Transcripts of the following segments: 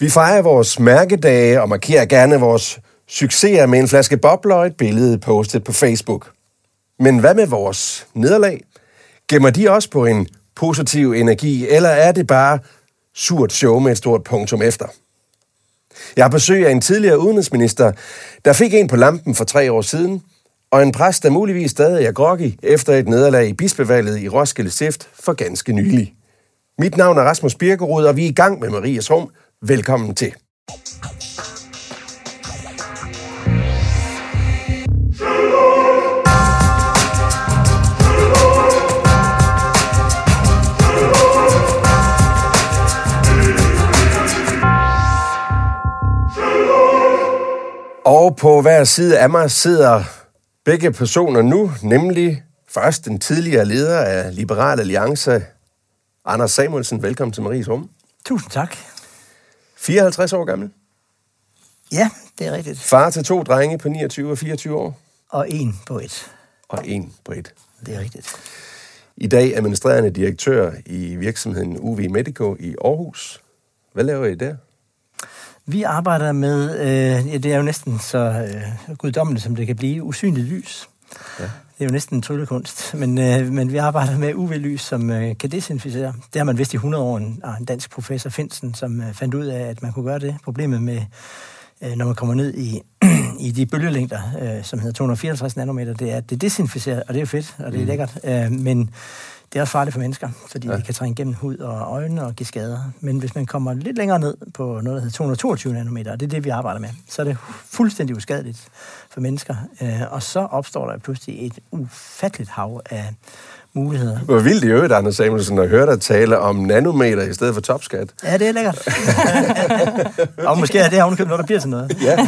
Vi fejrer vores mærkedage og markerer gerne vores succeser med en flaske bobler og et billede postet på Facebook. Men hvad med vores nederlag? Gemmer de også på en positiv energi, eller er det bare surt show med et stort punktum efter? Jeg har besøg af en tidligere udenrigsminister, der fik en på lampen for tre år siden, og en præst, der muligvis stadig er groggy efter et nederlag i bispevalget i Roskilde Stift for ganske nylig. Mit navn er Rasmus Birkerud, og vi er i gang med Marias Rum. Velkommen til. Og på hver side af mig sidder begge personer nu, nemlig først den tidligere leder af Liberal Alliance, Anders Samuelsen. Velkommen til Maries Rum. Tusind tak. 54 år gammel. Ja, det er rigtigt. Far til to drenge på 29 og 24 år. Og en på et. Og en på et. Det er rigtigt. I dag administrerende direktør i virksomheden UV Medico i Aarhus. Hvad laver I der? Vi arbejder med, øh, ja, det er jo næsten så øh, guddommeligt, som det kan blive, usynligt lys. Ja. Det er jo næsten en tryllekunst, men, øh, men vi arbejder med UV-lys, som øh, kan desinficere. Det har man vidst i 100 år, en, en dansk professor Finsen, som øh, fandt ud af, at man kunne gøre det. Problemet med, øh, når man kommer ned i, i de bølgelængder, øh, som hedder 254 nanometer, det er, at det desinficerer, og det er jo fedt, og det er mm. lækkert, øh, men det er også farligt for mennesker, fordi ja. det kan trænge igennem hud og øjne og give skader. Men hvis man kommer lidt længere ned på noget, der hedder 222 nanometer, og det er det, vi arbejder med, så er det fuldstændig uskadeligt for mennesker. Øh, og så opstår der pludselig et ufatteligt hav af muligheder. Hvor vildt i øvrigt, Anders Samuelsen, at høre dig tale om nanometer i stedet for topskat. Ja, det er lækkert. og måske er det ovenikøbet noget, der bliver til noget. Ja.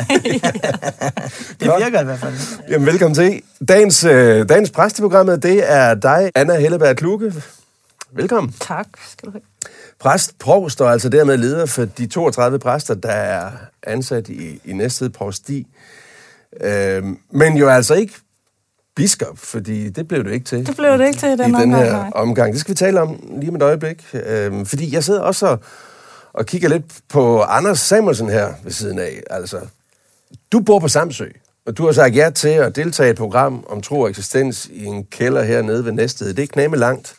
det virker i hvert fald. Jamen, velkommen til. Dagens, øh, dagens præsteprogrammet, det er dig, Anna Helleberg Kluge. Velkommen. Tak skal du have. Præst, provst og altså dermed leder for de 32 præster, der er ansat i, i næste provsti. Øh, men jo altså ikke biskop, fordi det blev det ikke til. Det blev det ikke til i den, i den her omgang, omgang. Det skal vi tale om lige med et øjeblik. Øhm, fordi jeg sidder også og, og kigger lidt på Anders Samuelsen her ved siden af. Altså, du bor på Samsø, og du har sagt ja til at deltage i et program om tro og eksistens i en kælder hernede ved Næstved. Det er knæme langt.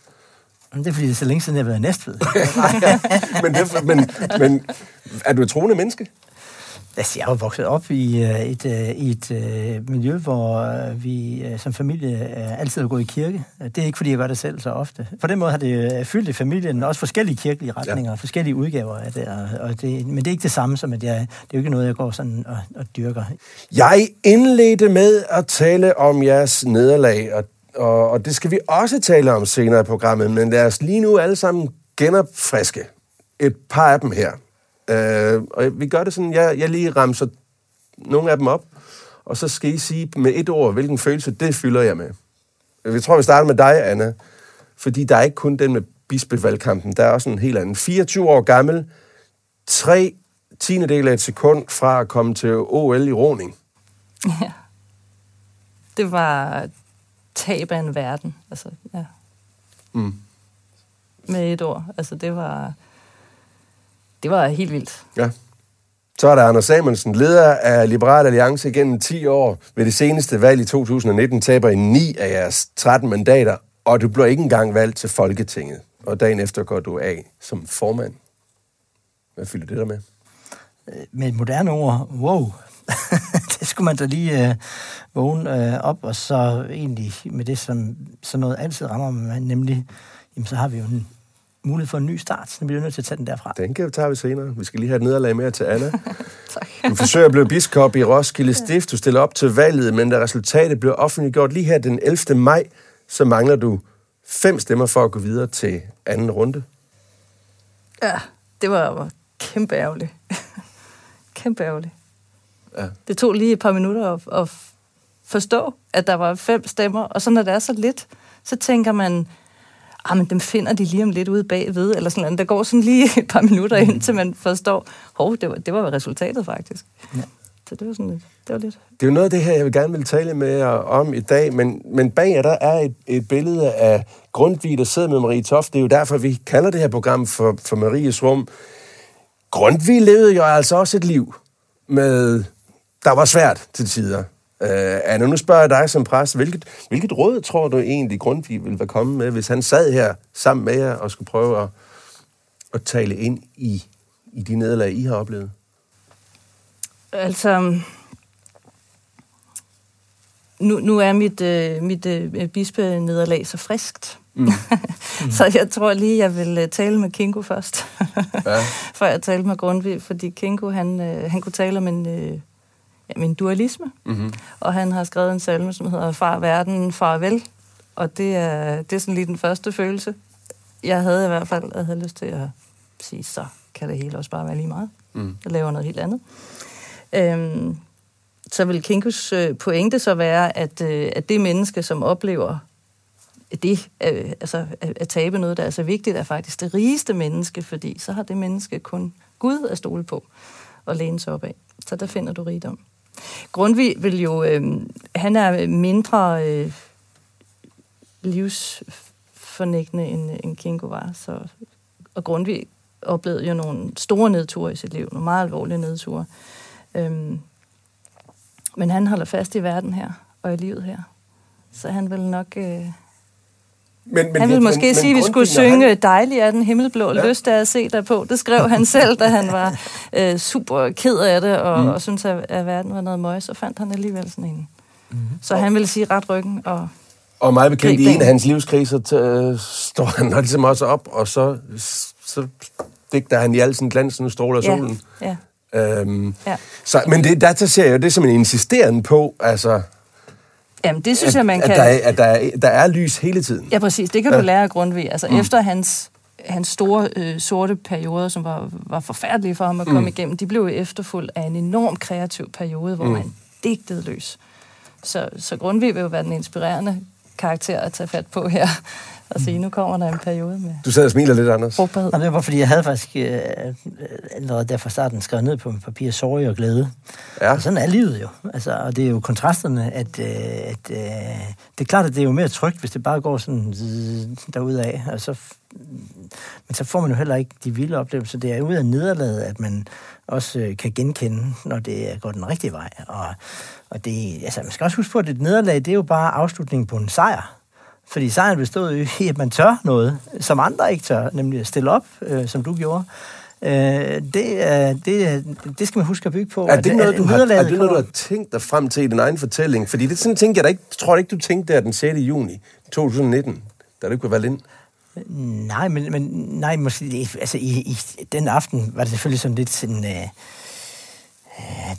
Det er fordi, det er så længe siden, jeg har været i Næstved. men, det, men, men er du et troende menneske? Altså, jeg er vokset op i øh, et, øh, i et uh, miljø, hvor vi som familie altid har gået i kirke. Det er ikke, fordi jeg gør det selv så ofte. På den måde har det fyldt i familien, også forskellige kirkelige retninger, ja. forskellige udgaver af det, og det. Men det er ikke det samme som, at jeg, det er jo ikke noget, jeg går sådan og, og dyrker. Jeg indledte med at tale om jeres nederlag, og, og, og det skal vi også tale om senere i programmet, men lad os lige nu alle sammen genopfriske et par af dem her. Øh, og vi gør det sådan, jeg, jeg lige ramser nogle af dem op, og så skal I sige med et ord, hvilken følelse det fylder jeg med. Jeg tror, vi starter med dig, Anna. Fordi der er ikke kun den med bispevalgkampen, der er også en helt anden. 24 år gammel, tre tiendedel af et sekund fra at komme til OL i roning. Ja. Det var tab af en verden. Altså, ja. Mm. Med et ord. Altså, det var det var helt vildt. Ja. Så er der Anders Samuelsen, leder af Liberal Alliance gennem 10 år. Ved det seneste valg i 2019 taber I 9 af jeres 13 mandater, og du bliver ikke engang valgt til Folketinget. Og dagen efter går du af som formand. Hvad fylder det der med? Øh, med et moderne ord, wow. det skulle man da lige øh, vågne øh, op, og så egentlig med det, som sådan noget altid rammer mig, nemlig, jamen så har vi jo en mulighed for en ny start, så vi bliver nødt til at tage den derfra. Den kan vi tage vi senere. Vi skal lige have et nederlag mere til Anna. tak. Du forsøger at blive biskop i Roskilde Stift. Du stiller op til valget, men da resultatet blev offentliggjort lige her den 11. maj, så mangler du fem stemmer for at gå videre til anden runde. Ja, det var kæmpe ærgerligt. kæmpe ærgerligt. Ja. Det tog lige et par minutter at, at forstå, at der var fem stemmer, og så når det er så lidt, så tænker man, ah, men dem finder de lige om lidt ude bagved, eller sådan noget. Der går sådan lige et par minutter ind, til man forstår, hov, det var, det var resultatet faktisk. Ja. Så det var sådan lidt, det var lidt. Det er jo noget af det her, jeg vil gerne vil tale med jer om i dag, men, men bag jer, der er et, et billede af Grundtvig, der sidder med Marie Toft. Det er jo derfor, vi kalder det her program for, for Maries Rum. Grundtvig levede jo altså også et liv, med, der var svært til tider. Uh, Anna, nu spørger jeg dig som præst, hvilket, hvilket råd tror du egentlig Grundtvig ville være kommet med, hvis han sad her sammen med jer og skulle prøve at, at tale ind i, i de nederlag, I har oplevet? Altså, nu, nu er mit, øh, mit øh, bispenederlag så friskt. Mm. så jeg tror lige, jeg vil øh, tale med Kinko først, ja. før jeg talte med Grundtvig, fordi Kinko, han, øh, han kunne tale om en, øh, en dualisme, mm-hmm. og han har skrevet en salme, som hedder Far verden, farvel, og det er, det er sådan lige den første følelse. Jeg havde i hvert fald jeg havde lyst til at sige, så kan det hele også bare være lige meget. Mm. Jeg laver noget helt andet. Øhm, så vil Kinkus øh, pointe så være, at, øh, at det menneske, som oplever det, øh, altså at tabe noget, der er så vigtigt, er faktisk det rigeste menneske, fordi så har det menneske kun Gud at stole på og læne sig op af. Så der finder du rigdom. Grundtvig vil jo, øh, han er mindre øh, livsfornægtende, end, end Kinko var. Så, og Grundtvig oplevede jo nogle store nedture i sit liv, nogle meget alvorlige nedture. Øhm, men han holder fast i verden her, og i livet her. Så han vil nok... Øh, men, men, han ville måske men, sige, at vi skulle synge han... Dejlig af den himmelblå ja. lyst af at se dig på. Det skrev han selv, da han var øh, super ked af det, og, mm. og syntes, at, at verden var noget møg. Så fandt han alligevel sådan en. Mm. Så han ville sige ret ryggen og Og meget bekendt i en af hans livskriser, t- står han ligesom også op, og så, så digter han i al sin glansende stråle af ja. solen. Ja. Øhm, ja. så, men det, der ser jeg jo det som en insisteren på, altså... Jamen, det synes at, jeg, man kan... At, der er, at der, er, der er lys hele tiden. Ja, præcis. Det kan ja. du lære af Grundtvig. Altså, mm. efter hans, hans store øh, sorte perioder, som var, var forfærdelige for ham at komme mm. igennem, de blev jo efterfulgt af en enorm kreativ periode, hvor mm. han digtede løs. Så, så Grundtvig vil jo være den inspirerende karakter at tage fat på her og sige, nu kommer der en periode med... Du sad og smiler lidt, Anders. Frugtbarhed. det var, fordi jeg havde faktisk øh, allerede der fra starten skrevet ned på mit papir sorg og glæde. Ja. Og sådan er livet jo. Altså, og det er jo kontrasterne, at, øh, at øh, det er klart, at det er jo mere trygt, hvis det bare går sådan derudad. Og så, men så får man jo heller ikke de vilde oplevelser. Det er ud af nederlaget, at man også øh, kan genkende, når det går den rigtige vej. Og, og det, altså, man skal også huske på, at et nederlag, det er jo bare afslutningen på en sejr. Fordi sejren bestod i, at man tør noget, som andre ikke tør, nemlig at stille op, øh, som du gjorde. Øh, det, er, det, det skal man huske at bygge på. Er det, noget, du har, er det noget, du har tænkt dig frem til i din egen fortælling? Fordi det sådan tænker jeg da ikke, tror jeg ikke, du tænkte der den 6. juni 2019, da du kunne være ind. Nej, men, men nej, måske, altså i, i den aften var det selvfølgelig sådan lidt sådan... Øh,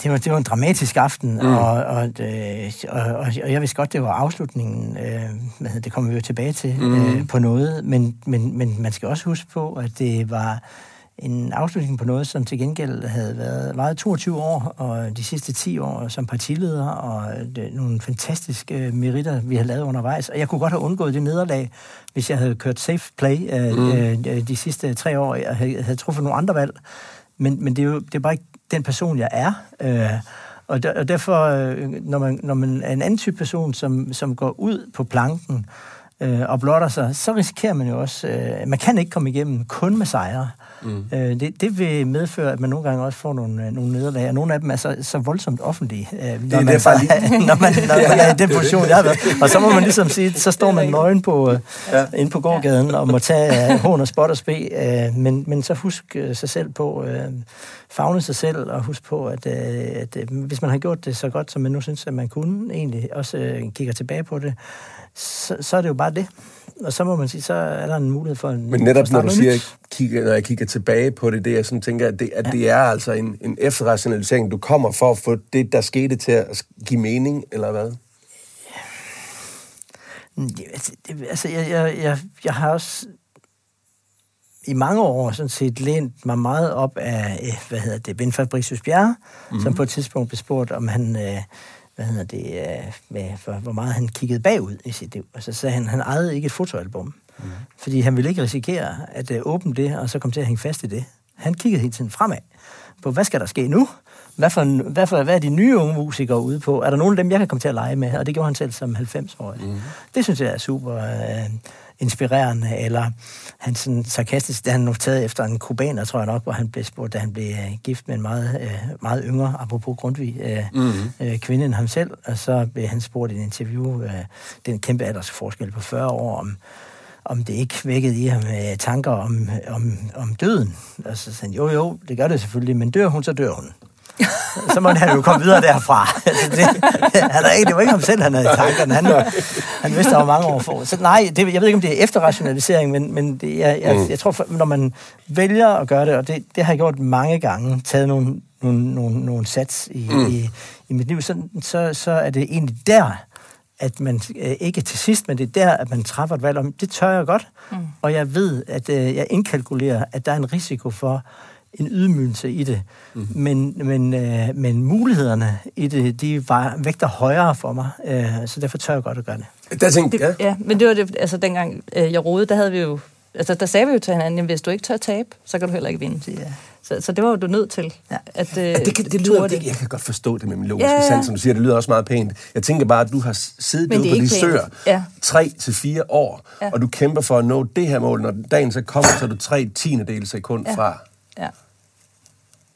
det var, det var en dramatisk aften, mm. og, og, øh, og, og, og jeg vidste godt, det var afslutningen. Øh, det kommer vi jo tilbage til mm. øh, på noget, men, men, men man skal også huske på, at det var en afslutning på noget, som til gengæld havde været varet 22 år, og de sidste 10 år som partileder, og det, nogle fantastiske meritter, vi har lavet undervejs. Og jeg kunne godt have undgået det nederlag, hvis jeg havde kørt safe play øh, mm. øh, de sidste tre år, og havde, havde truffet nogle andre valg. Men, men det, er jo, det er bare ikke den person, jeg er. Øh, og, der, og derfor, øh, når, man, når man er en anden type person, som, som går ud på planken øh, og blotter sig, så risikerer man jo også... Øh, man kan ikke komme igennem kun med sejre. Mm. Øh, det, det vil medføre, at man nogle gange også får nogle, øh, nogle nederlag, og nogle af dem er så, så voldsomt offentlige. Øh, når det er man, så, lige... når man, når man er i den position, jeg har været. Og så må man ligesom sige, så står man nøgen på, øh, ja. inde på gårdgaden og må tage øh, hån og spot og spe, øh, men, men så husk øh, sig selv på, øh, fagne sig selv, og husk på, at, øh, at øh, hvis man har gjort det så godt, som man nu synes, at man kunne, egentlig også øh, kigger tilbage på det, så, så er det jo bare det og så må man sige, så er der en mulighed for en... Men netop når du siger, kigger, når jeg kigger tilbage på det, det jeg sådan tænker, at det, at ja. det er altså en, en efterrationalisering, du kommer for at få det, der skete til at give mening, eller hvad? Altså, altså jeg, jeg, jeg, jeg har også i mange år sådan set lænt mig meget op af, øh, hvad hedder det, Ben Fabricius Bjerre, mm-hmm. som på et tidspunkt blev spurgt, om han... Øh, hvad hedder det, øh, med, for, hvor meget han kiggede bagud i sit liv. Og så sagde han, han ejede ikke et fotoalbum. Mm. Fordi han ville ikke risikere at uh, åbne det, og så komme til at hænge fast i det. Han kiggede hele tiden fremad på, hvad skal der ske nu? Hvad, for, hvad, for, hvad er de nye unge musikere ude på? Er der nogen af dem, jeg kan komme til at lege med? Og det gjorde han selv som 90-årig. Mm. Det synes jeg er super uh, inspirerende, eller han sådan sarkastisk, da han noteret efter en kubaner, tror jeg nok, hvor han blev spurgt, da han blev øh, gift med en meget, øh, meget yngre, apropos Grundtvig, mm-hmm. kvinde end ham selv, og så blev han spurgt i en interview, den kæmpe aldersforskel på 40 år, om, om det ikke vækkede i ham tanker om, om, om døden. Og så sagde han, jo jo, det gør det selvfølgelig, men dør hun, så dør hun så måtte han jo komme videre derfra. altså det, han er ikke, det var ikke ham selv, han havde i tankerne. Han, han vidste, der var mange år for. Så nej, det, jeg ved ikke, om det er efterrationalisering, men, men det, jeg, jeg, mm. jeg tror, når man vælger at gøre det, og det, det har jeg gjort mange gange, taget nogle, nogle, nogle, nogle sats i, mm. i, i mit liv, så, så, så er det egentlig der, at man øh, ikke til sidst, men det er der, at man træffer et valg om, det tør jeg godt, mm. og jeg ved, at øh, jeg indkalkulerer, at der er en risiko for, en ydmygelse i det. Mm. Men, men, øh, men mulighederne i det, de var, vægter højere for mig, øh, så derfor tør jeg godt at gøre det. Der tænkte, det, ja. ja, men det var det, altså dengang øh, jeg rodede, der havde vi jo, altså der sagde vi jo til hinanden, at hvis du ikke tør tabe, så kan du heller ikke vinde. Ja. Så, så det var jo du nødt til. Ja. At, øh, ja, det, kan, det lyder, det, jeg kan godt forstå det med min logiske ja, ja. sans, som du siger, det lyder også meget pænt. Jeg tænker bare, at du har siddet ude på de søer ja. tre til fire år, ja. og du kæmper for at nå det her mål. Når dagen så kommer, så er du tre tiendedel sekund ja. fra. Ja.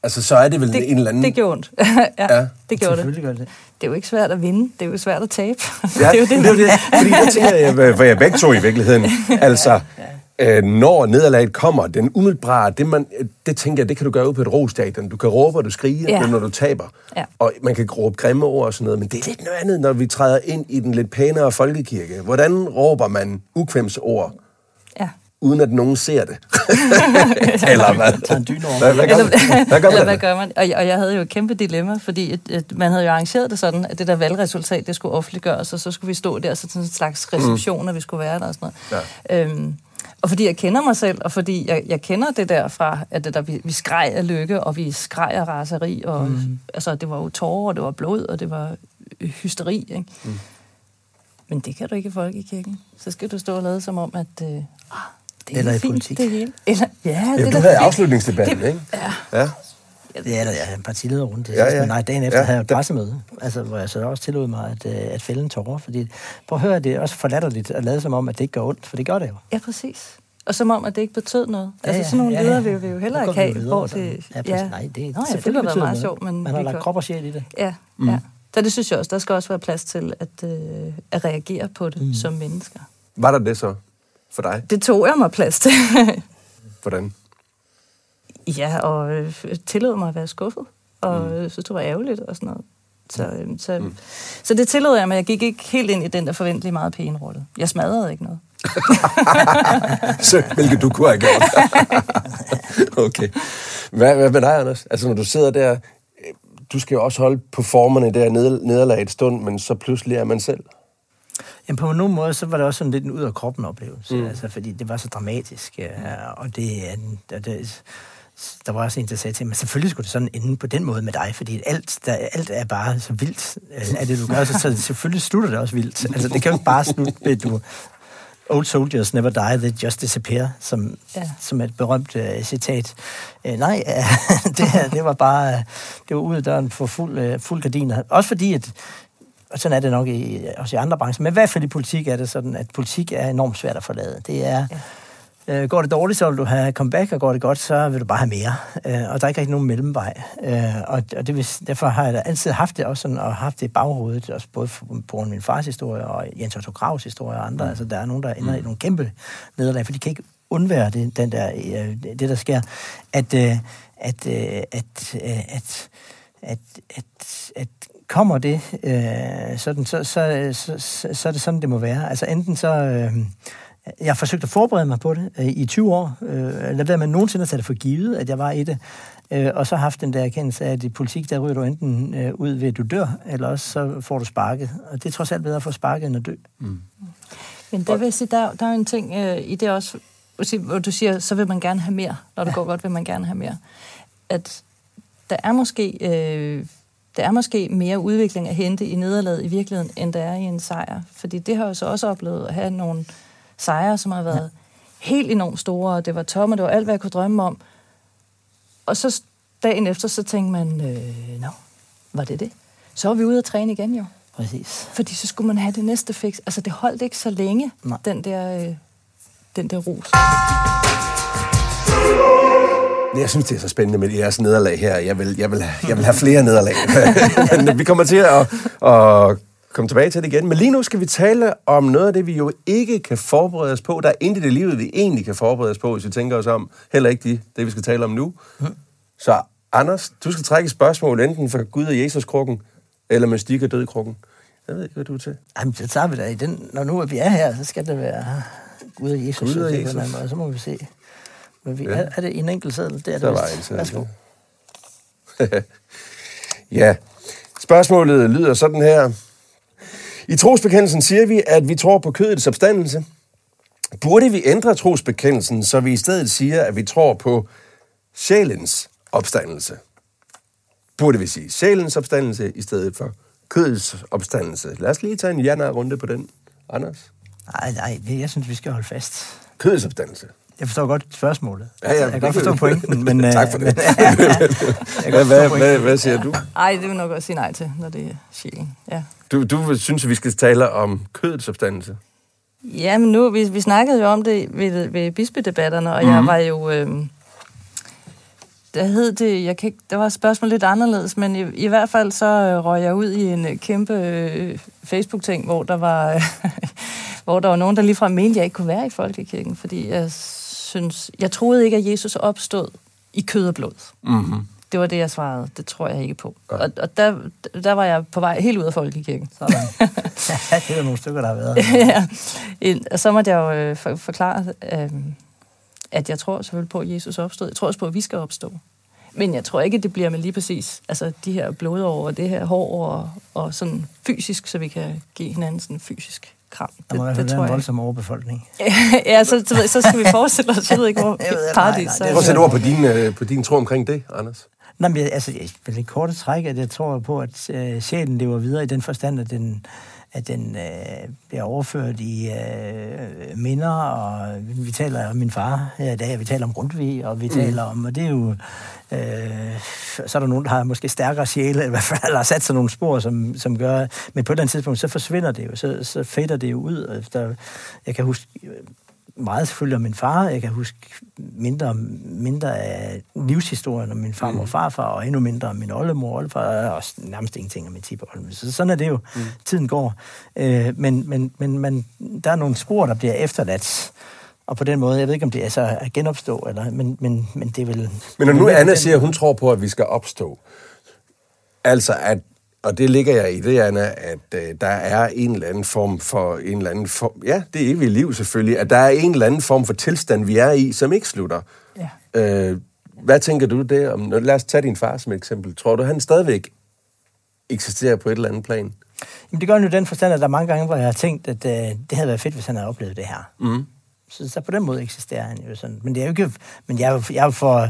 Altså, så er det vel det, en eller anden... Det gjorde ondt. ja, ja, det gjorde det. det. Det er jo ikke svært at vinde, det er jo svært at tabe. Ja, det er jo det, det, det, det. Fordi der tænker jeg, for jeg begge to i virkeligheden, altså, ja. øh, når nederlaget kommer, den umiddelbare, det, man, det tænker jeg, det kan du gøre ud på et rostadion. Du kan råbe, og du skriger, ja. når du taber. Ja. Og man kan råbe grimme ord og sådan noget, men det er lidt noget andet, når vi træder ind i den lidt pænere folkekirke. Hvordan råber man ukvemsord? Uden at nogen ser det. eller hvad? Hvad, hvad, gør, man? hvad gør man? Eller, hvad gør man? Og, og jeg havde jo et kæmpe dilemma, fordi et, et, man havde jo arrangeret det sådan, at det der valgresultat, det skulle offentliggøres, og så skulle vi stå der, så sådan en slags reception, mm. at vi skulle være der og sådan noget. Ja. Øhm, og fordi jeg kender mig selv, og fordi jeg, jeg kender det der fra, at det der, vi, vi skreg af lykke, og vi skreg af raseri, og mm. altså, det var jo tårer, og det var blod, og det var hysteri, ikke? Mm. Men det kan du ikke i folkekirken. Så skal du stå og lade som om, at øh, det Eller i fint, politik. Det hele. Eller, ja, ja, det du havde afslutningsdebatten, det, ikke? Ja. ja. Ja, der er en partileder rundt. Ja, ja. Men nej, dagen efter ja. havde jeg et pressemøde, altså, hvor jeg så også tillod mig at, øh, at fælde en tårer. Fordi, prøv at høre, det er også forlatterligt at lade som om, at det ikke gør ondt, for det gør det jo. Ja, præcis. Og som om, at det ikke betød noget. Ja, altså sådan nogle ja, ledere vil vi jo heller ikke have, hvor det... Ja, ja. Nej, det, Nå, ja, det har været meget sjovt, men... Man har lagt krop og sjæl i det. Ja, mm. ja. Så det synes jeg også, der skal også være plads til at, øh, at reagere på det mm. som mennesker. Var der det så? For dig? Det tog jeg mig plads til. Hvordan? Ja, og øh, tillod mig at være skuffet, og mm. Øh, så det var ærgerligt og sådan noget. Så, øh, så, mm. så det tillod jeg mig. Jeg gik ikke helt ind i den der forventelige meget pæne rolle. Jeg smadrede ikke noget. så, hvilket du kunne have gjort. okay. Hvad, hvad med dig, Anders? Altså, når du sidder der, du skal jo også holde på formerne der nederlag et stund, men så pludselig er man selv. Jamen på nogen måde, så var det også sådan lidt en ud af kroppen oplevelse, mm. altså, fordi det var så dramatisk, ja, og det, det, det der var også en, der sagde til mig, selvfølgelig skulle det sådan ende på den måde med dig, fordi alt, der, alt er bare så vildt, af det du gør, så, så selvfølgelig slutter det også vildt. Altså det kan jo ikke bare slutte med, du Old soldiers never die, they just disappear, som, ja. som et berømt uh, citat. Uh, nej, uh, det, det var bare, uh, det var ud af døren for fuld, uh, fuld gardiner. Også fordi, at og sådan er det nok i, også i andre brancher, men i hvert fald i politik er det sådan, at politik er enormt svært at forlade. Det er, ja. øh, går det dårligt, så vil du have comeback, og går det godt, så vil du bare have mere. Øh, og der er ikke rigtig nogen mellemvej. Øh, og og det vil, derfor har jeg da altid haft det også sådan, og haft det i baghovedet, også både på min fars historie og Jens Otto Gravs historie og andre. Mm. Altså, der er nogen, der ender mm. i nogle kæmpe nederlag, for de kan ikke undvære det, den der, øh, det, der sker. At, øh, at, øh, at, at, at, at, at, at kommer det, øh, sådan, så, så, så, så, så er det sådan, det må være. Altså enten så... Øh, jeg har forsøgt at forberede mig på det øh, i 20 år. Øh, lad være med nogensinde at tage det for givet, at jeg var i det. Øh, og så har haft den der erkendelse af, at i politik, der ryger du enten øh, ud ved, at du dør, eller også så får du sparket. Og det er trods alt bedre at få sparket, end at dø. Mm. Men der vil jeg sige, der, der er en ting øh, i det også, hvor du siger, så vil man gerne have mere. Når det ja. går godt, vil man gerne have mere. At der er måske... Øh, der er måske mere udvikling at hente i nederlaget i virkeligheden, end der er i en sejr. Fordi det har jo så også oplevet at have nogle sejre, som har været ja. helt enormt store, og det var tomme, det var alt, hvad jeg kunne drømme om. Og så dagen efter, så tænkte man, øh, nå, var det det? Så var vi ude at træne igen jo. Præcis. Fordi så skulle man have det næste fix. Altså, det holdt ikke så længe, Nej. den der øh, den der ros. Jeg synes, det er så spændende med jeres nederlag her. Jeg vil, jeg vil, jeg vil have flere nederlag. Men vi kommer til at, at komme tilbage til det igen. Men lige nu skal vi tale om noget af det, vi jo ikke kan forberede os på. Der er intet i livet, vi egentlig kan forberede os på, hvis vi tænker os om. Heller ikke det, det vi skal tale om nu. Så Anders, du skal trække et spørgsmål enten fra Gud og Jesus-krukken, eller mystik og død-krukken. Jeg ved ikke, hvad du er til. Jamen, så tager vi da i den. Når nu vi er her, så skal det være Gud og Jesus. Gud og Jesus. måde. Så må vi se. Men vi, Ja. ja. er, er, det en enkelt seddel? Det er det Der var en seddel, Værsgo. Ja. Spørgsmålet lyder sådan her. I trosbekendelsen siger vi, at vi tror på kødets opstandelse. Burde vi ændre trosbekendelsen, så vi i stedet siger, at vi tror på sjælens opstandelse? Burde vi sige sjælens opstandelse i stedet for kødets opstandelse? Lad os lige tage en ja-nej-runde på den. Anders? Nej, nej, det, jeg synes, vi skal holde fast. Kødets opstandelse. Jeg forstår godt spørgsmålet. Ja, ja, jeg kan godt det forstå pointen, men... Tak øh, for det. Hvad, godt hvad, hvad, hvad siger du? Ej, det vil nok også sige nej til, når det er sjælen. Ja. du? Du synes, at vi skal tale om kødets opstandelse. Ja, men nu, vi, vi snakkede jo om det ved, ved bispedebatterne, og mm. jeg var jo... Øh, der hed det, jeg kan ikke, der var et spørgsmål lidt anderledes, men i, i hvert fald så øh, røg jeg ud i en øh, kæmpe øh, Facebook-ting, hvor der var øh, hvor der var nogen, der ligefrem mente, at jeg ikke kunne være i folkekirken, fordi jeg synes, jeg troede ikke, at Jesus opstod i kød og blod. Mm-hmm. Det var det, jeg svarede. Det tror jeg ikke på. Nej. Og, og der, der var jeg på vej helt ud af folkekirken. Sådan. ja, det er nogle stykker, der har været. ja. Og så måtte jeg jo øh, for, forklare, øh, at jeg tror selvfølgelig på, at Jesus opstod. Jeg tror også på, at vi skal opstå. Men jeg tror ikke, det bliver med lige præcis altså de her blodår og det her hår og, og sådan fysisk, så vi kan give hinanden sådan fysisk kram. Der må i hvert fald være en voldsom overbefolkning. ja, så, så, så skal vi forestille os, jeg ved ikke, hvor Jeg ved, nej, paradis nej, så- det er Prøv at sætte ord på din, øh, på din tro omkring det, Anders. Nå, men jeg- altså, vil ikke korte træk, at jeg tror på, at øh, sjælen lever videre i den forstand, at den, at den øh, bliver overført i øh, minder, og vi taler om min far her i dag, og vi taler om Grundtvig, og vi taler om, og det er jo, øh, så er der nogen, der har måske stærkere sjæle, i hvert fald, eller har sat sig nogle spor, som, som gør, men på et eller andet tidspunkt, så forsvinder det jo, så, så fader det jo ud, og der, jeg kan huske, meget selvfølgelig om min far. Jeg kan huske mindre, mindre af livshistorien om min farmor og farfar, og endnu mindre om min oldemor og oldefar, og nærmest ingenting om min tibeoldemor. Så sådan er det jo. Mm. Tiden går. Øh, men men, men man, der er nogle spor, der bliver efterladt. Og på den måde, jeg ved ikke, om det er så at genopstå, eller, men, men, men det er vel... Men når nu Anna siger, at hun tror på, at vi skal opstå, altså at, og det ligger jeg i det, Anna, at øh, der er en eller anden form for, en eller anden form, ja, det er evigt liv selvfølgelig, at der er en eller anden form for tilstand, vi er i, som ikke slutter. Ja. Øh, hvad tænker du der om, lad os tage din far som eksempel. Tror du, han stadigvæk eksisterer på et eller andet plan? Jamen, det gør jo den forstand, at der er mange gange, hvor jeg har tænkt, at øh, det havde været fedt, hvis han havde oplevet det her. Mm. Så, så på den måde eksisterer han jo sådan. Men det er jo ikke... Men jeg jeg er for...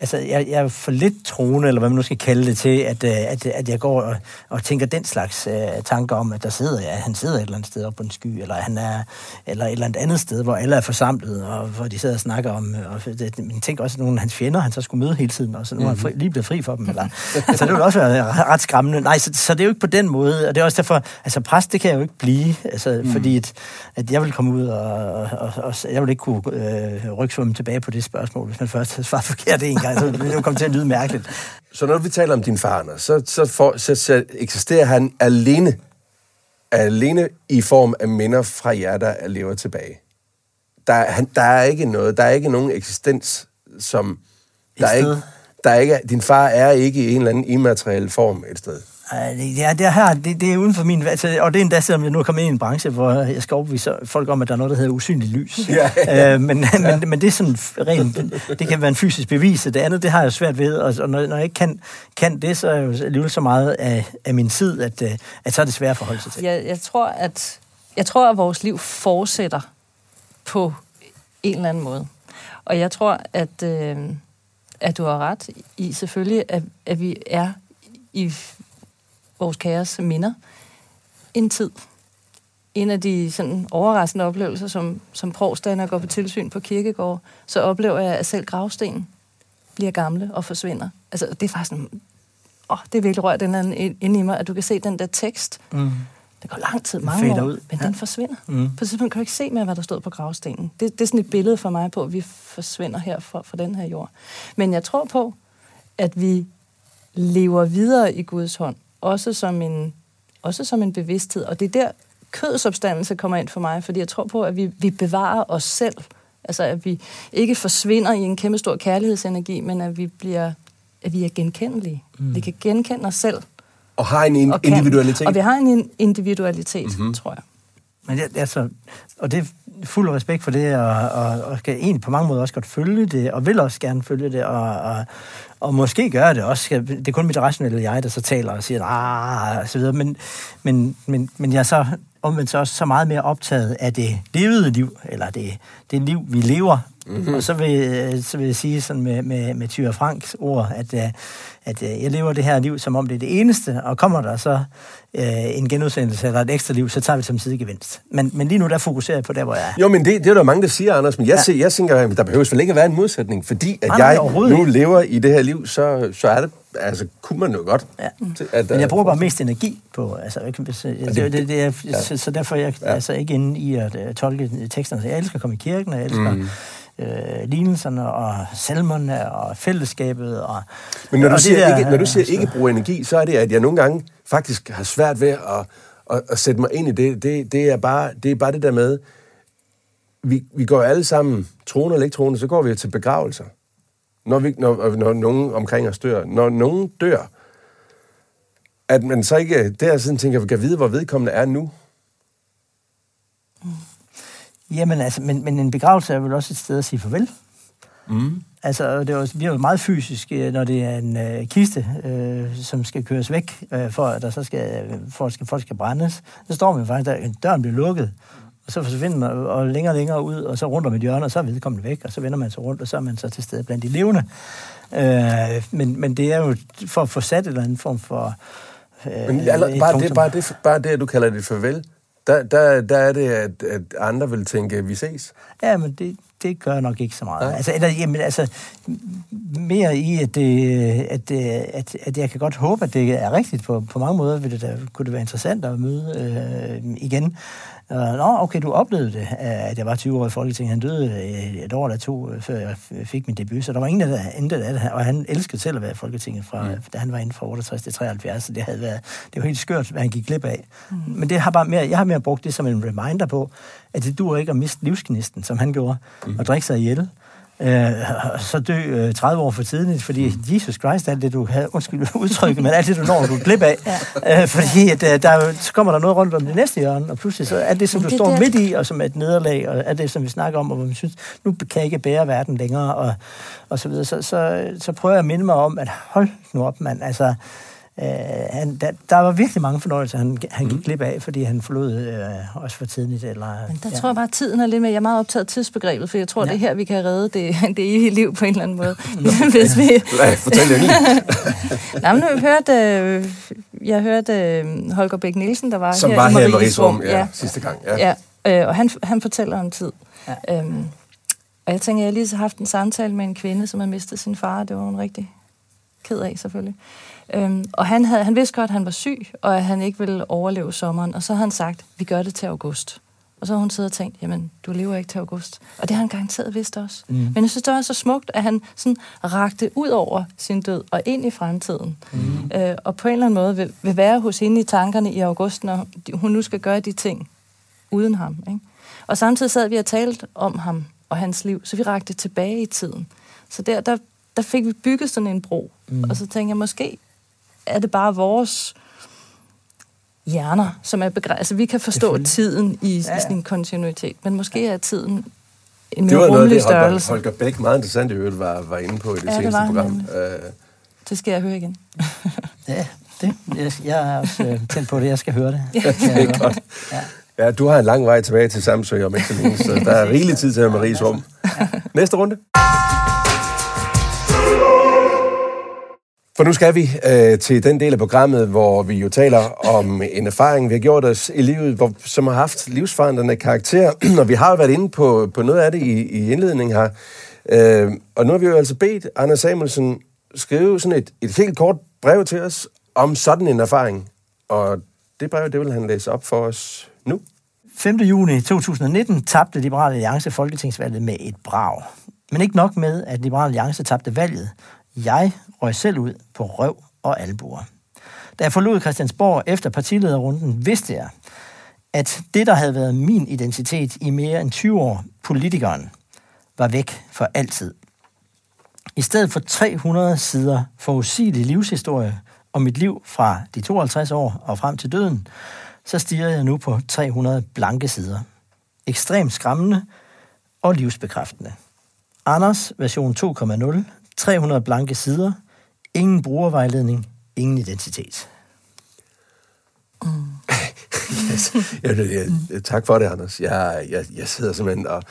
Altså, jeg, jeg er for lidt troende, eller hvad man nu skal kalde det til, at, øh, at, at jeg går og, og tænker den slags øh, tanker om, at der sidder jeg, han sidder et eller andet sted oppe på en sky, eller han er eller et eller andet andet sted, hvor alle er forsamlet, og hvor de sidder og snakker om, øh, og det, men tænk også, at nogle af hans fjender, han så skulle møde hele tiden, og så nu er han fri, lige blevet fri for dem. Eller, så det ville også være ret skræmmende. Nej, så, så det er jo ikke på den måde, og det er også derfor, altså præst, det kan jeg jo ikke blive, altså, mm. fordi at, at jeg vil komme ud, og, og, og, jeg vil ikke kunne øh, rygsvømme tilbage på det spørgsmål, hvis man først har svaret forkert en gang, så vil det jo komme til at lyde mærkeligt. Så når vi taler om din far, Anders, så, så, for, så, så eksisterer han alene, alene i form af minder fra jer, der lever tilbage. Der, er- han, der er ikke noget, der er ikke nogen eksistens, som... Der er ikke, der er ikke, din far er ikke i en eller anden immateriel form et sted. Ja, det, er her, det, det er uden for min... Altså, og det er endda, selvom jeg nu er kommet ind i en branche, hvor jeg skal overbevise folk om, at der er noget, der hedder usynligt lys. Ja, øh, men, men, men det er sådan rent... Det kan være en fysisk bevis, og det andet, det har jeg svært ved. Og, og når, når jeg ikke kan, kan det, så er jeg jo alligevel så meget af, af min tid, at, øh, at så er det svært at forholde sig til. Jeg, jeg, tror, at, jeg tror, at vores liv fortsætter på en eller anden måde. Og jeg tror, at, øh, at du har ret i selvfølgelig, at, at vi er i vores kæres minder en tid. En af de sådan overraskende oplevelser, som, som provst, da jeg går på tilsyn på kirkegård, så oplever jeg, at selv gravstenen bliver gamle og forsvinder. Altså, det er faktisk sådan, åh, det er virkelig rørt den anden ind- inde i mig, at du kan se den der tekst, Mm. Det går lang tid, mange år, ud. men Ja. den forsvinder. Mm. På et tidspunkt kan du ikke se mere, hvad der stod på gravstenen. Det, det er sådan et billede for mig på, at vi forsvinder her fra, fra den her jord. Men jeg tror på, at vi lever videre i Guds hånd, også som en, også som en bevidsthed. Og det er der, kødsopstandelse kommer ind for mig, fordi jeg tror på, at vi, vi bevarer os selv. Altså, at vi ikke forsvinder i en kæmpe stor kærlighedsenergi, men at vi bliver at vi er genkendelige. Mm. Vi kan genkende os selv. Og har en Og kan- individualitet. Og vi har en individualitet, Mhm. mm-hmm. tror jeg. Men det, altså, og det er fuld respekt for det, og, og, og skal egentlig på mange måder også godt følge det, og vil også gerne følge det, og, og, og måske gør det også. Det er kun mit rationelle jeg, der så taler og siger, ah, og så videre, men, men, men, men jeg er så omvendt så også så meget mere optaget af det levede liv, eller det, det liv, vi lever. Mm-hmm. Og så vil, så vil jeg sige sådan med, med, med Tyre Franks ord, at, øh, at øh, jeg lever det her liv, som om det er det eneste, og kommer der så øh, en genudsendelse eller et ekstra liv, så tager vi det som sidegevinst. Men, men lige nu, der fokuserer jeg på der, hvor jeg er. Jo, men det, det er der mange, der siger, Anders, men jeg, Ja. ser, jeg tænker, at der behøves vel ikke at være en modsætning, fordi at Nej, jeg nu lever i det her liv, så, så er det, altså kunne man jo godt. Ja. til- At, Men jeg øh, bruger bare mest energi på, altså, det, det, det, det er, Ja. så, så derfor er jeg Ja. altså ikke inde i at uh, tolke teksterne. Så jeg elsker at komme i kirken, og jeg elsker mm. Øh, lignelserne og salmerne og fællesskabet. Og, Men når du, og det siger, der, ikke, når du siger ikke bruge energi, så er det, at jeg nogle gange faktisk har svært ved at, at, at sætte mig ind i det. Det, det, er, bare, det er bare det der med, vi, vi går alle sammen, troende eller ikke troende, så går vi til begravelser. Når, vi, når, når nogen omkring os dør. Når nogen dør, at man så ikke der sådan tænker, vi kan vide, hvor vedkommende er nu. Jamen altså, men, men en begravelse er vel også et sted at sige farvel. Mm. Altså, det er jo, vi er jo meget fysisk, øh, når det er en øh, kiste, øh, som skal køres væk, øh, for at der så skal, for at skal, folk skal brændes. Så står man faktisk, der døren bliver lukket, og så forsvinder man og længere og længere ud, og så rundt om et hjørne, og så er vedkommende væk, og så vender man sig rundt, og så er man så til stede blandt de levende. Øh, men, men det er jo for at få sat en eller anden form for... Øh, Men aller, et bare, det, bare, det, bare det, at du kalder det farvel, der, der, der er det, at, at andre vil tænke, vi ses. Ja, men det, det gør nok ikke så meget. Nej. Altså, eller, jamen, altså, mere i, at, det, at, det- at, at jeg kan godt håbe, at det er rigtigt. På, på mange måder vil det da, kunne det være interessant at møde øh, igen. Uh, Nå, okay, du oplevede det, at jeg var 20 år i Folketinget. Han døde øh, et år eller to, øh, før jeg fik min debut, så der var ingen, der endte af det. Og han elskede selv at være i Folketinget, fra, mm. da han var inden fra 68 til 73, så det, havde været, det var helt skørt, hvad han gik glip af. Mm. Men det har bare mere, jeg har mere brugt det som en reminder på, at det duer ikke at miste livsgnisten, som han gjorde, mm. og drikke sig ihjel. Øh, så dø øh, 30 år for tidligt, fordi. Jesus Christ, alt det du havde, undskyld udtrykket, men alt det du når, du er glip af. ja. øh, fordi at, øh, der, er så kommer der noget rundt om det næste hjørne, og pludselig så er det, som du det står der- midt i, og som er et nederlag, og er det, som vi snakker om, og hvor man synes, nu kan jeg ikke bære verden længere, og, og så videre. Så, så, så prøver jeg at minde mig om, at hold nu op, mand, altså, Øh, han, der, der var virkelig mange fornøjelser, han, han gik glip af, fordi han forlod øh, også for tidligt. Eller, Men der ja. tror jeg bare, at tiden er lidt mere... Jeg er meget optaget af tidsbegrebet, for jeg tror, ja. det er her, vi kan redde det, det evige liv på en eller anden måde. Hvis vi, Nej, fortæl det men jeg hørte, øh, jeg hørte øh, Holger Bæk Nielsen, der var Som her var her i Maries rum, ja, ja. sidste gang. Ja. Ja, øh, og han, han fortæller om tid. Ja. Øhm, og jeg tænker, jeg har lige så haft en samtale med en kvinde, som havde mistet sin far. Det var hun rigtig ked af, selvfølgelig. Øhm, og han, havde, han vidste godt, at han var syg, og at han ikke ville overleve sommeren. Og så havde han sagt, vi gør det til august. Og så har hun siddet og tænkt, jamen, du lever ikke til august. Og det har han garanteret vidst også. Mm. Men jeg synes, det var så smukt, at han sådan rakte ud over sin død og ind i fremtiden. Mm. Øh, og på en eller anden måde vil, vil være hos hende i tankerne i august, når hun nu skal gøre de ting uden ham. Ikke? Og samtidig sad vi og talte om ham og hans liv, så vi rakte tilbage i tiden. Så der, der, der fik vi bygget sådan en bro. Mm. Og så tænkte jeg, måske er det bare vores hjerner, som er begrænset. Altså, vi kan forstå tiden i, Ja, ja. i sin kontinuitet, men måske er tiden en Det mere var noget af rummelig det, Holger, størrelse. Holger Bæk meget interessant i øvrigt var, var inde på i det Ja, det seneste var han program. Øh, Det skal jeg høre igen. Ja, det. Jeg, jeg er også øh, tændt på det. Jeg skal høre det. det er godt. Ja. Ja, du har en lang vej tilbage til Samsø om ikke så længe, så der er rigelig tid til at have Maries rum. Næste runde. For nu skal vi øh, til den del af programmet, hvor vi jo taler om en erfaring, vi har gjort os i livet, hvor, som har haft livsforandrende karakter. Og vi har jo været inde på, på noget af det i, i indledningen her. Øh, og nu har vi jo altså bedt Anders Samuelsen skrive sådan et, et helt kort brev til os om sådan en erfaring. Og det brev, det vil han læse op for os nu. 5. juni 2019 tabte Liberal Alliance folketingsvalget med et brag. Men ikke nok med, at Liberal Alliance tabte valget. Jeg røg selv ud på røv og albuer. Da jeg forlod Christiansborg efter partilederrunden, vidste jeg, at det, der havde været min identitet i mere end 20 år, politikeren, var væk for altid. I stedet for 300 sider forudsigelig livshistorie om mit liv fra de 52 år og frem til døden, så stiger jeg nu på 300 blanke sider. Ekstremt skræmmende og livsbekræftende. Anders version 2.0, 300 blanke sider, ingen brugervejledning, ingen identitet. Mm. yes. jeg, jeg, jeg, tak for det, Anders. Jeg, jeg, jeg sidder simpelthen og...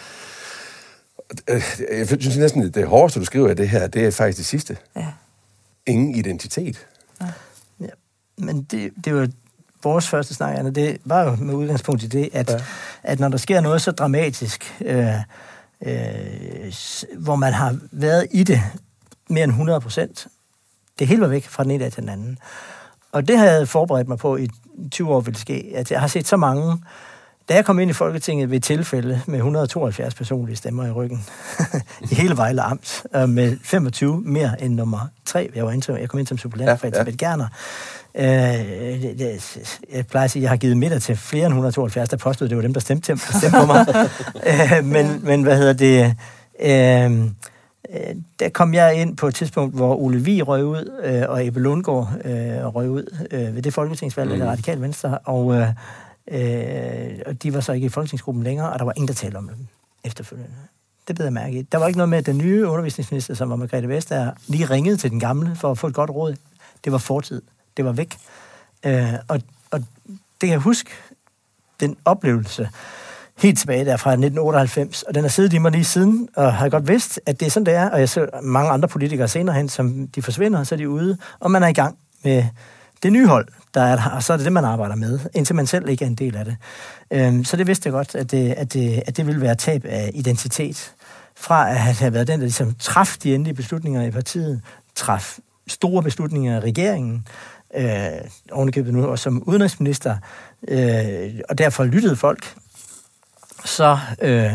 Jeg synes næsten, det hårdeste, du skriver i det her, det er faktisk det sidste. Ja. Ingen identitet. Ja. ja. Men det, det var vores første snak, Anna, det var jo med udgangspunkt i det, at, ja. at når der sker noget så dramatisk, øh, øh, hvor man har været i det mere end 100 procent, det hele var væk fra den ene dag til den anden. Og det har jeg forberedt mig på i 20 år ville ske, at jeg har set så mange da jeg kom ind i Folketinget ved tilfælde med 172 personlige stemmer i ryggen i hele Vejle Amt, med 25 mere end nummer 3, jeg, var ind, jeg kom ind som suppleant ja, for Elisabeth ja. Gerner, Øh, jeg plejer at sige, at jeg har givet middag til flere end 172, der påstod, at det var dem, der stemte, til, stemte på mig. øh, men, men hvad hedder det... Øh, der kom jeg ind på et tidspunkt, hvor Ole Vi røg ud, øh, og Ebbe Lundgaard øh, røg ud øh, ved det folketingsvalg, mm. det radikale venstre, og, øh, øh, og de var så ikke i folketingsgruppen længere, og der var ingen, der talte om dem efterfølgende. Det blev jeg mærke i. Der var ikke noget med, at den nye undervisningsminister, som var Margrethe Vestager, lige ringede til den gamle for at få et godt råd. Det var fortid. Det var væk. Øh, og, og det kan jeg huske, den oplevelse, helt tilbage der fra 1998, og den har siddet i mig lige siden, og har godt vidst, at det er sådan, det er, og jeg ser mange andre politikere senere hen, som de forsvinder, så er de ude, og man er i gang med det nye hold, der er der, og så er det det, man arbejder med, indtil man selv ikke er en del af det. Øhm, så det vidste jeg godt, at det, at, det, at det ville være tab af identitet, fra at have været den, der ligesom traf de endelige beslutninger i partiet, traf store beslutninger i regeringen, øh, ovenikøbet nu, og som udenrigsminister, øh, og derfor lyttede folk, så øh,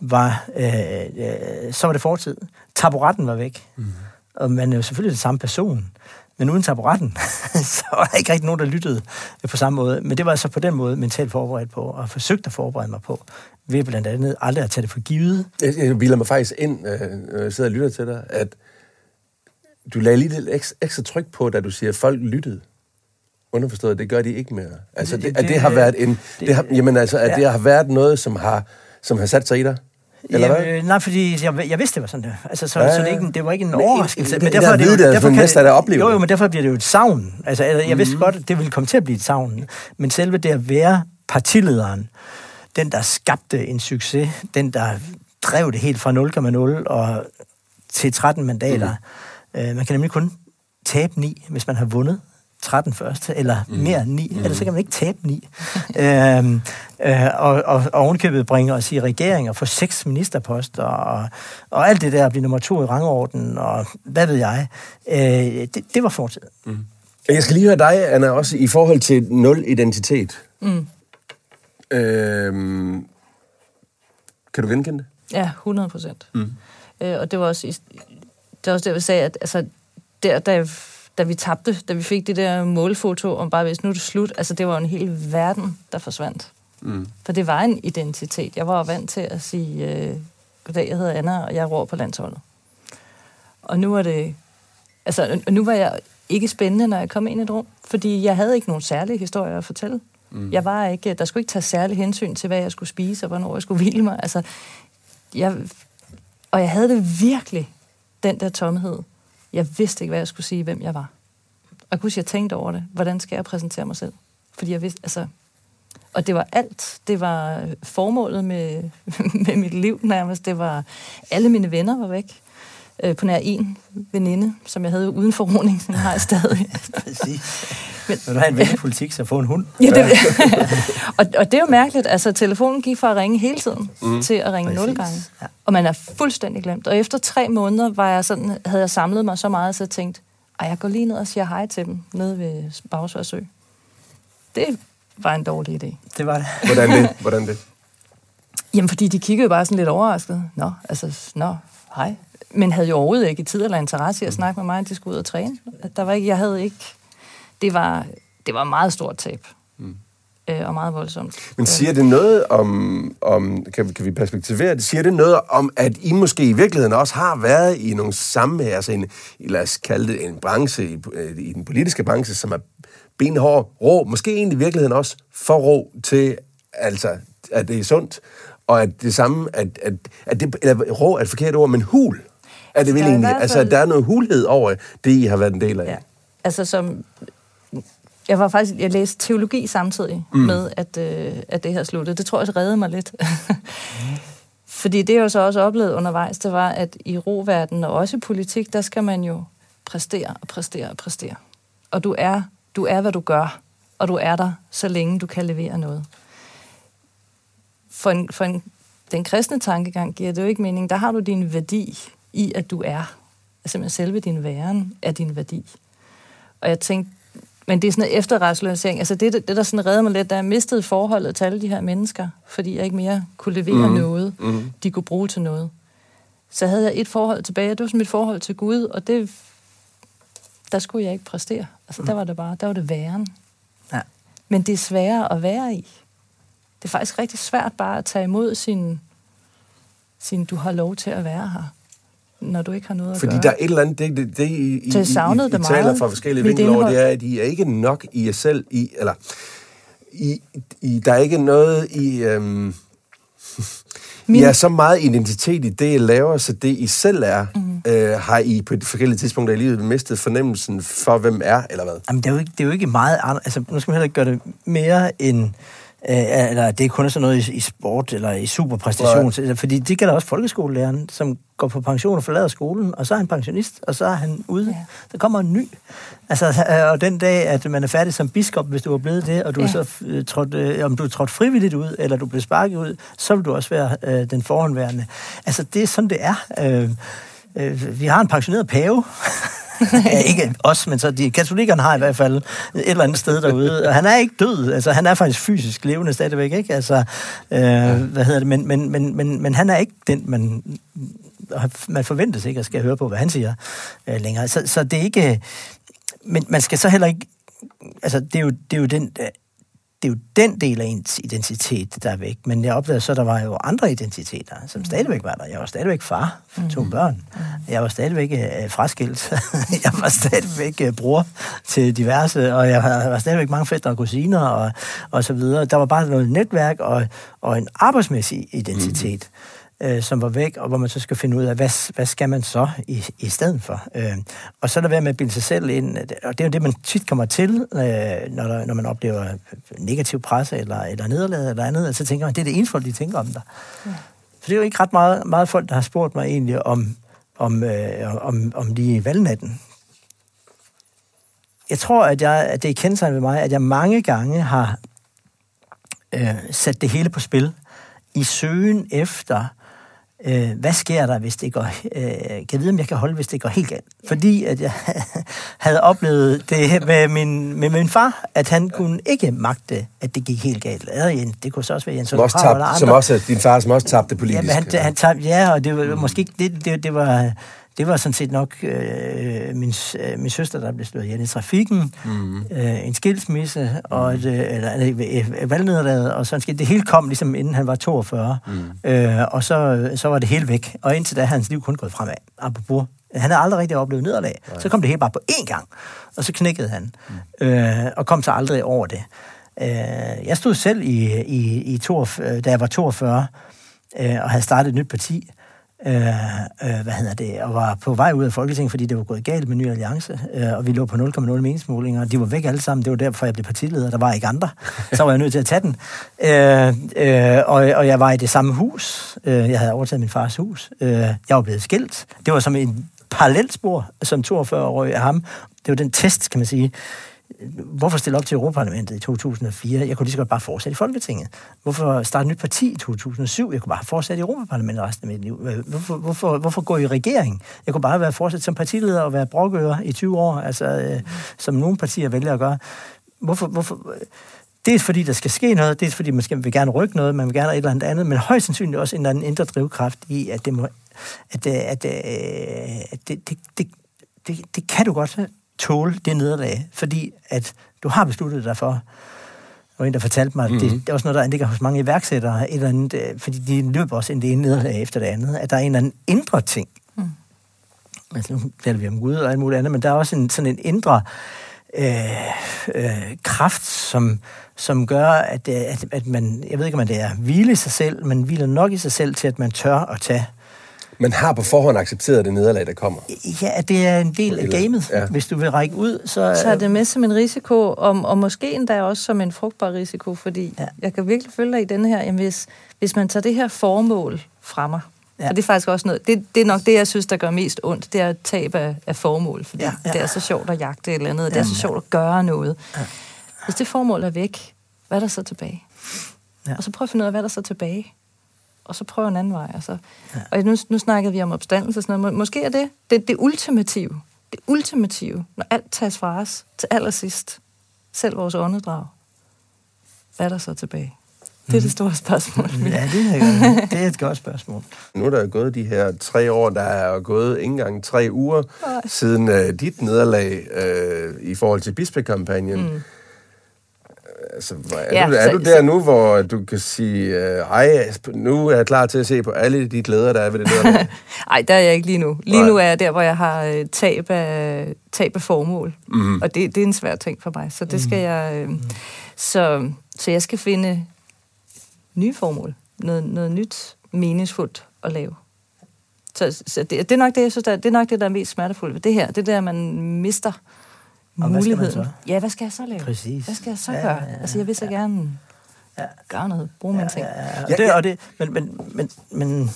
var, øh, øh, så var det fortid. Taburetten var væk. Mm. Og man er jo selvfølgelig den samme person. Men uden taburetten, så var der ikke rigtig nogen, der lyttede på samme måde. Men det var altså på den måde mentalt forberedt på, og forsøgt at forberede mig på, ved blandt andet aldrig at tage det for givet. Jeg, jeg bilder mig faktisk ind, øh, når jeg sidder og lytter til dig, at du lagde lige lidt ekstra, ekstra tryk på, da du siger, at folk lyttede. Underforstået, det gør de ikke mere. Altså, det, det, at det har været en... Det, det har, jamen altså, at ja. det har været noget, som har, som har sat sig i dig? Eller hvad? Jamen, nej, fordi jeg, jeg vidste, det var sådan der. Altså, så, ja, så det, ikke, det var ikke en overraskelse. Men, men derfor, det, det, det, derfor kan det, opleve jo, jo, men derfor bliver det jo et savn. Altså, jeg, jeg vidste mm. godt, at det ville komme til at blive et savn. Men selve det at være partilederen, den, der skabte en succes, den, der drev det helt fra 0,0 og til 13 mandater, mm Øh, man kan nemlig kun tabe 9, hvis man har vundet 13 først, eller mm. mere 9, mm. ellers så kan man ikke tabe 9. øhm, øh, og, og, og ovenkøbet bringer os i regering og få seks ministerposter, og, og alt det der at blive nummer to i rangorden, og hvad ved jeg, øh, det, det var fortid. Mm. Jeg skal lige høre dig, Anna, også i forhold til nul identitet. Mm. Øhm, kan du genkende det? Ja, 100 procent. Mm. Øh, og det var også i, det er også det, jeg sagde, at altså, der, da, da vi tabte, da vi fik det der målfoto om bare, hvis nu er det slut, altså det var en hel verden, der forsvandt. Mm. For det var en identitet. Jeg var vant til at sige, øh, goddag, jeg hedder Anna, og jeg ror på landsholdet. Og nu er det... Altså, nu var jeg ikke spændende, når jeg kom ind i et rum, fordi jeg havde ikke nogen særlige historier at fortælle. Mm. Jeg var ikke, der skulle ikke tage særlig hensyn til, hvad jeg skulle spise, og hvornår jeg skulle hvile mig. Altså, jeg, og jeg havde det virkelig den der tomhed. Jeg vidste ikke, hvad jeg skulle sige, hvem jeg var. Og jeg kunne jeg tænkte over det. Hvordan skal jeg præsentere mig selv? Fordi jeg vidste, altså... Og det var alt. Det var formålet med, med mit liv nærmest. Det var... Alle mine venner var væk. Øh, på nær en veninde, som jeg havde uden forordning, som jeg har stadig. Præcis. Men, Vil du have en ven politik, så få en hund? Ja, det, og, og det er jo mærkeligt. Altså, telefonen gik fra at ringe hele tiden mm. til at ringe nul gange. Ja. Og man er fuldstændig glemt. Og efter tre måneder var jeg sådan, havde jeg samlet mig så meget, så jeg tænkte, at jeg går lige ned og siger hej til dem, nede ved Bagsværsø. Det, var en dårlig idé. Det var det. Hvordan det? Hvordan det? Jamen, fordi de kiggede bare sådan lidt overrasket. Nå, altså, nå, hej. Men havde jo overhovedet ikke tid eller interesse i at snakke med mig, at de skulle ud og træne. Der var ikke, jeg havde ikke... Det var, det var meget stort tab. Mm. Øh, og meget voldsomt. Men siger det noget om, om kan, kan vi perspektivere det, siger det noget om, at I måske i virkeligheden også har været i nogle samme, altså en, lad os kalde det en branche, i, i den politiske branche, som er benhård, rå, måske egentlig i virkeligheden også for rå til, altså, at det er sundt, og at det samme, at, at, at det, eller rå er et forkert ord, men hul, er det vel egentlig, fald... altså, at der er noget hulhed over det, I har været en del af. Ja. Altså, som jeg var faktisk, jeg læste teologi samtidig mm. med, at, øh, at det her sluttede. Det tror jeg reddede mig lidt. Fordi det, jeg jo så også oplevede undervejs, det var, at i roverdenen og også i politik, der skal man jo præstere og præstere og præstere. Og du er, du er, hvad du gør, og du er der, så længe du kan levere noget. For, en, for en, den kristne tankegang giver det jo ikke mening. Der har du din værdi i, at du er. Altså selve din væren er din værdi. Og jeg tænkte, men det er sådan en efterrationalisering. Altså det, det, der sådan redder mig lidt, da jeg mistede forholdet til alle de her mennesker, fordi jeg ikke mere kunne levere mm. noget, mm. de kunne bruge til noget. Så havde jeg et forhold tilbage, det var sådan mit forhold til Gud, og det, der skulle jeg ikke præstere. Altså mm. der var det bare, der var det væren. Ja. Men det er sværere at være i. Det er faktisk rigtig svært bare at tage imod sin, sin du har lov til at være her når du ikke har noget at Fordi gøre. der er et eller andet, det, det, det I, I, det savnede I, I, I taler fra forskellige vinkler over, det er, at I er ikke nok i jer selv, i, eller i, i, der er ikke noget i... Øhm, Min... I er så meget identitet i det, I laver, så det, I selv er, mm. øh, har I på forskellige tidspunkter i livet mistet fornemmelsen for, hvem er, eller hvad? Jamen, det er jo ikke, det er jo ikke meget. Altså, nu skal man heller ikke gøre det mere end øh, eller det er kun sådan noget i, i sport eller i superpræstation, right. fordi det gælder også folkeskolelæreren, som går på pension og forlader skolen, og så er han pensionist, og så er han ude. Ja. Der kommer en ny. Altså, øh, og den dag, at man er færdig som biskop, hvis du er blevet det, og du ja. så uh, trådt, uh, om du er trådt frivilligt ud, eller du bliver sparket ud, så vil du også være uh, den forhåndværende. Altså, det er sådan, det er. Uh, uh, vi har en pensioneret pave, ja, ikke os, men så de katolikkerne har i hvert fald et eller andet sted derude. Og han er ikke død, altså han er faktisk fysisk levende stadigvæk, ikke? Altså, øh, hvad hedder det, men, men, men, men, men han er ikke den, man, man forventes ikke at skal høre på, hvad han siger øh, længere. Så, så det er ikke, men man skal så heller ikke, altså det er jo, det er jo den, det er jo den del af ens identitet, der er væk. Men jeg opdagede så, at der var jo andre identiteter, som stadigvæk var der. Jeg var stadigvæk far for to mm. børn. Mm. Jeg var stadigvæk øh, fraskilt. jeg var stadigvæk øh, bror til diverse, og jeg var stadigvæk mange fætter og kusiner og, og så videre. Der var bare noget netværk og, og en arbejdsmæssig identitet. Mm øh, som var væk, og hvor man så skal finde ud af, hvad, hvad skal man så i, i stedet for? Øh, og så er der ved med at bilde sig selv ind, og det er jo det, man tit kommer til, øh, når, der, når man oplever negativ presse eller, eller nederlag eller andet, og så tænker man, det er det eneste folk, de tænker om dig. Ja. For det er jo ikke ret meget, meget folk, der har spurgt mig egentlig om, om, øh, om, om lige valgnatten. Jeg tror, at, jeg, at det er kendt ved mig, at jeg mange gange har øh, sat det hele på spil i søgen efter øh, hvad sker der, hvis det går... Øh, kan vide, om jeg kan holde, hvis det går helt galt? Fordi at jeg havde oplevet det med min, med min far, at han kunne ikke magte, at det gik helt galt. Det kunne så også være Jens Som også tabte, som også, din far, som også tabte politisk. Ja, han, han tabte, ja og det var mm. måske ikke... Det, det, det var det var sådan set nok øh, min, øh, min søster, der blev slået ihjel i trafikken, mm. øh, en skilsmisse, og et, øh, eller, et, valgnederlaget, og sådan Det hele kom ligesom, inden han var 42, mm. øh, og så, så var det hele væk. Og indtil da hans liv kun gået fremad. Apropos han havde aldrig rigtig oplevet nederlag. Nej. Så kom det hele bare på én gang, og så knækkede han, mm. øh, og kom så aldrig over det. Øh, jeg stod selv i, i, i to, da jeg var 42, øh, og havde startet et nyt parti, øh, øh, hvad hedder det, og var på vej ud af Folketinget, fordi det var gået galt med Ny Alliance, øh, og vi lå på 0,0 meningsmålinger, og de var væk alle sammen. Det var derfor, jeg blev partileder. Der var ikke andre. Så var jeg nødt til at tage den. Øh, øh, og, og jeg var i det samme hus. Øh, jeg havde overtaget min fars hus. Øh, jeg var blevet skilt. Det var som en parallelt spor, som 42-årig af ham. Det var den test, kan man sige hvorfor stille op til Europaparlamentet i 2004? Jeg kunne lige så godt bare fortsætte i Folketinget. Hvorfor starte et nyt parti i 2007? Jeg kunne bare fortsætte i Europaparlamentet resten af mit liv. Øh, hvorfor, hvorfor, hvorfor gå i regering? Jeg kunne bare være fortsat som partileder og være brokører i 20 år, altså, øh, som nogle partier vælger at gøre. Hvorfor, hvorfor, Dels fordi der skal ske noget, dels fordi man skal, vil gerne rykke noget, man vil gerne et eller andet andet, men højst sandsynligt også en eller anden indre drivkraft i, at det, må, at, øh, at, at, at det, det, det, det, det kan du godt tåle, det nederlag, fordi at du har besluttet dig for, og en, der fortalte mig, at det, mhm. det er også noget, der ligger hos mange iværksættere, et eller andet, øh, fordi de løber også ind det ene nederlag efter det andet, at der er en eller anden indre ting. Mm. Altså, nu taler vi om Gud og alt muligt andet, men der er også en, sådan en indre øh, øh, kraft, som, som gør, at, øh, at, at man, jeg ved ikke, om det er hvile i sig selv, men hviler nok i sig selv til, at man tør at tage man har på forhånd accepteret det nederlag, der kommer. Ja, det er en del af gamet. Ja. Hvis du vil række ud, så... Så er det med som en risiko, og, og måske endda også som en frugtbar risiko, fordi ja. jeg kan virkelig følge dig i den her, jamen hvis, hvis man tager det her formål fra mig, Ja. Og det er faktisk også noget, det, det er nok det, jeg synes, der gør mest ondt, det er tab af, af formål, fordi ja, ja. det er så sjovt at jagte et eller andet, ja, det er så sjovt at gøre noget. Ja. Hvis det formål er væk, hvad er der så tilbage? Ja. Og så prøv at finde ud af, hvad er der så tilbage? Og så prøve en anden vej. Altså. Ja. Og nu, nu snakkede vi om opstandelse og sådan noget. Måske er det det, det ultimative. Det ultimative, når alt tages fra os til allersidst. Selv vores åndedrag. Hvad er der så tilbage? Det er det store spørgsmål. Ja, det er, det er et godt spørgsmål. Nu er der gået de her tre år, der er gået ikke engang tre uger Ej. siden uh, dit nederlag uh, i forhold til bispekampagnen. Mm altså, er, ja, du, er så, du der så, nu, hvor du kan sige, hej, uh, nu er jeg klar til at se på alle de glæder, der er ved det der? Nej, der er jeg ikke lige nu. Lige Nej. nu er jeg der, hvor jeg har uh, tab af, tab af formål. Mm. Og det, det er en svær ting for mig, så det skal mm. jeg... Uh, så, så jeg skal finde nye formål. Noget, noget nyt, meningsfuldt at lave. Så, så det, det, er nok det, jeg synes, der, det er nok det, der er mest smertefuldt ved det her. Det der, man mister og muligheden. Hvad skal man så? Ja, hvad skal jeg så lave? Præcis. Hvad skal jeg så ja, gøre? Ja, ja, altså, jeg vil så ja. gerne ja. gøre noget, bruge mine ja, ting. Ja, ja. Og det, og det, men, men, men, men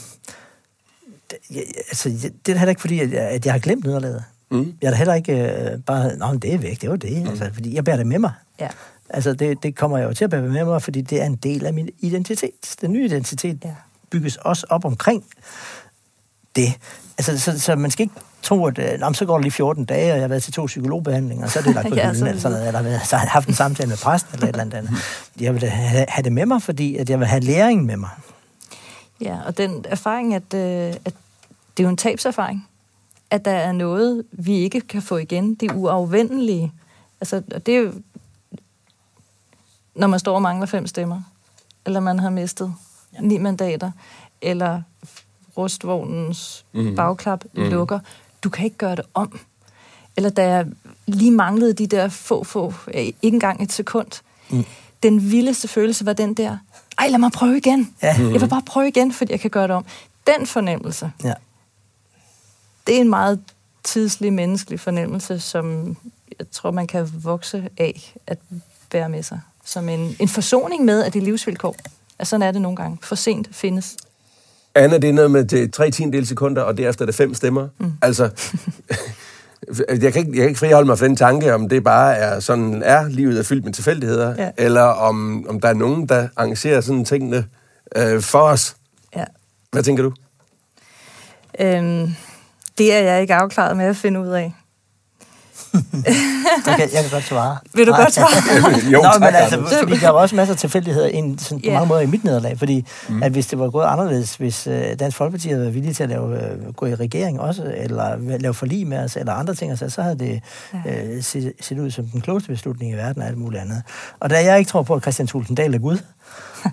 det, ja, altså, det er heller ikke fordi, at jeg, at jeg har glemt nederlaget. Mm. Jeg er da heller ikke uh, bare, nå, det er væk, det var det. Mm. Altså, fordi jeg bærer det med mig. Ja. Altså, det, det kommer jeg jo til at bære med mig, fordi det er en del af min identitet. Den nye identitet ja. bygges også op omkring det. Altså, så, så man skal ikke tro, at øh, så går det lige 14 dage, og jeg har været til to psykologbehandlinger, og så er det lagt på ja, hylden, eller sådan noget, eller så har jeg haft en samtale med præsten, eller et eller andet. Jeg vil have, have det med mig, fordi at jeg vil have læring med mig. Ja, og den erfaring, at, øh, at det er jo en tabserfaring, at der er noget, vi ikke kan få igen. Det uafvendelige. Altså, det er jo, når man står og mangler fem stemmer, eller man har mistet ja. ni mandater, eller rustvognens mm. bagklap mm. lukker. Du kan ikke gøre det om. Eller da jeg lige manglede de der få, få, ikke engang et sekund. Mm. Den vildeste følelse var den der, ej, lad mig prøve igen. Ja. Mm. Jeg vil bare prøve igen, fordi jeg kan gøre det om. Den fornemmelse, ja. det er en meget tidslig, menneskelig fornemmelse, som jeg tror, man kan vokse af at bære med sig. Som en, en forsoning med, at det er livsvilkår. At sådan er det nogle gange. For sent findes Anna, det er noget med det tre tiendel sekunder, og derefter er det fem stemmer. Mm. Altså, jeg kan, ikke, jeg kan ikke friholde mig for den tanke, om det bare er sådan, er livet er fyldt med tilfældigheder, ja. eller om, om der er nogen, der arrangerer sådan tingene øh, for os. Ja. Hvad tænker du? Øhm, det er jeg ikke afklaret med at finde ud af okay, jeg kan godt svare. Vil du godt svare? jo, Nå, tak, men altså, fordi der var også masser af tilfældigheder ind, sådan, på yeah. mange måder i mit nederlag, fordi mm. at hvis det var gået anderledes, hvis uh, Dansk Folkeparti havde været villige til at lave, uh, gå i regering også, eller lave forlig med os, eller andre ting, altså, så havde det uh, set, set ud som den klogeste beslutning i verden og alt muligt andet. Og da jeg ikke tror på, at Christian Tulsendal er Gud,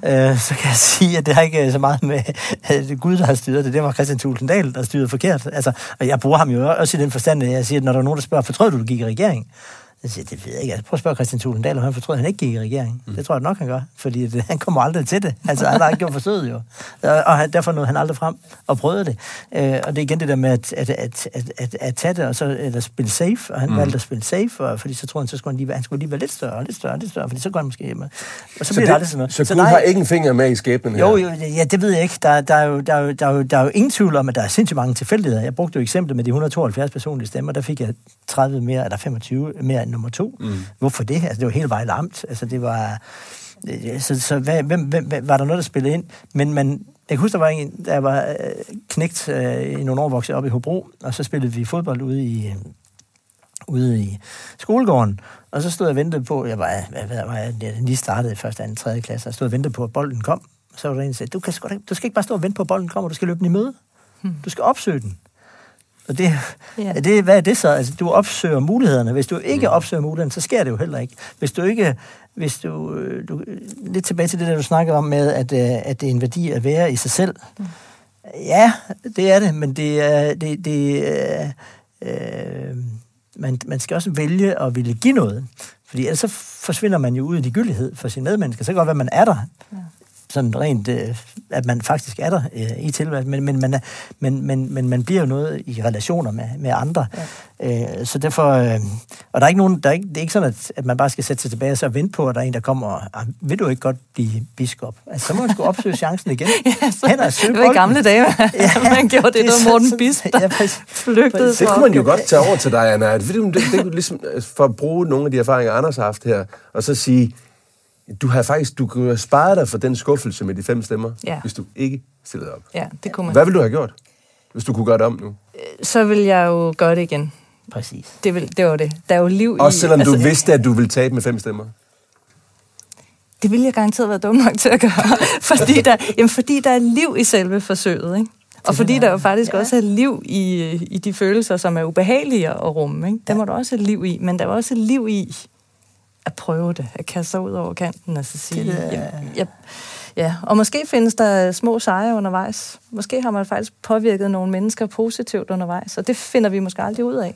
øh, så kan jeg sige, at det har ikke øh, så meget med at Gud, der har styret det. Det var Christian Tulsendal, der styrede forkert. Altså, og jeg bruger ham jo også i den forstand, at jeg siger, at når der er nogen, der spørger, fortrød du, du gik i regering? Jeg siger, det ved jeg ikke. Jeg prøver at spørge Christian Tulendal, om han fortrød, at han ikke gik i regering. Mm. Det tror jeg nok, han gør, fordi det, han kommer aldrig til det. Altså, han har ikke gjort forsøget jo. Og han, derfor nåede han aldrig frem og prøvede det. Øh, og det er igen det der med at, at, at, at, at, at tage det, og så eller spille safe, og han mm. valgte at spille safe, og, fordi så tror han, så skulle han lige, han skulle lige være lidt større, lidt større, lidt større, fordi så går han måske hjemme. Og så, så bliver det, det aldrig sådan noget. Så, så Gud nej, har ikke en finger med i skæbnen her? Jo, jo, ja, det ved jeg ikke. Der, der, er jo, der, er jo, der, er jo, der er jo ingen tvivl om, at der er sindssygt mange tilfældigheder. Jeg brugte jo eksemplet med de 172 personlige stemmer, der fik jeg 30 mere, eller 25 mere nummer to. Mm. Hvorfor det? Altså, det var helt Vejle Amt. Altså, det var... Øh, så, så hvad, hvem, hvem, var der noget, der spillede ind? Men man, jeg kan huske, der var en, der var øh, knægt øh, i nogle år vokset op i Hobro, og så spillede vi fodbold ude i, ude i skolegården, og så stod jeg og ventede på, jeg var, hvad, hvad var jeg, jeg lige startede i første, anden, tredje klasse, og stod og ventede på, at bolden kom. Så var der en, der sagde, du, kan, du skal ikke bare stå og vente på, at bolden kommer, du skal løbe den i møde. Du skal opsøge den. Og det, Ja. det, hvad er det så? Altså, du opsøger mulighederne. Hvis du ikke opsøger mulighederne, så sker det jo heller ikke. Hvis du ikke... Hvis du, øh, du, lidt tilbage til det, der du snakker om med, at, øh, at det er en værdi at være i sig selv. Ja, det er det, men det er... Det, det, øh, øh, man, man skal også vælge at ville give noget. Fordi ellers så forsvinder man jo ud i gyldighed for sine medmennesker. Så kan det godt være, at man er der. Ja. Sådan rent, øh, at man faktisk er der øh, i tilværelsen. Men, men, man er, men, men, men man bliver jo noget i relationer med, med andre. Ja. Øh, så derfor... Øh, og der er ikke nogen... Der er ikke, det er ikke sådan, at, at man bare skal sætte sig tilbage og så vente på, at der er en, der kommer og... "Ah, Vil du ikke godt blive biskop? Altså, så må man sgu opsøge chancen igen. ja, så, Hen og søge Det var i gamle dage, ja, man gjorde det, det er var Morten ja, der præcis. flygtede Præcis. Det kunne man jo godt tage over til dig, Anna. Det, det, det, det, ligesom, for at bruge nogle af de erfaringer, Anders har haft her, og så sige, du har faktisk, du kunne have sparet dig for den skuffelse med de fem stemmer, Ja. hvis du ikke stillede op. Ja, det kunne man. Hvad ville du have gjort, hvis du kunne gøre det om nu? Så vil jeg jo gøre det igen. Præcis. Det, vil, det var det. Der er jo liv i... Også selvom du vidste, at du ville tabe med fem stemmer. Det ville jeg garanteret være dum nok til at gøre. fordi, der, jamen, fordi der er liv i selve forsøget, ikke? Og fordi der jo faktisk ja. også er liv i, i de følelser, som er ubehagelige at rumme. Ikke? Der må der også et liv i, men der er også et liv i at prøve det, at kaste sig ud over kanten og så sige, Det jamen, jeg, ja, og måske findes der små sejre undervejs. Måske har man faktisk påvirket nogle mennesker positivt undervejs, og det finder vi måske aldrig ud af.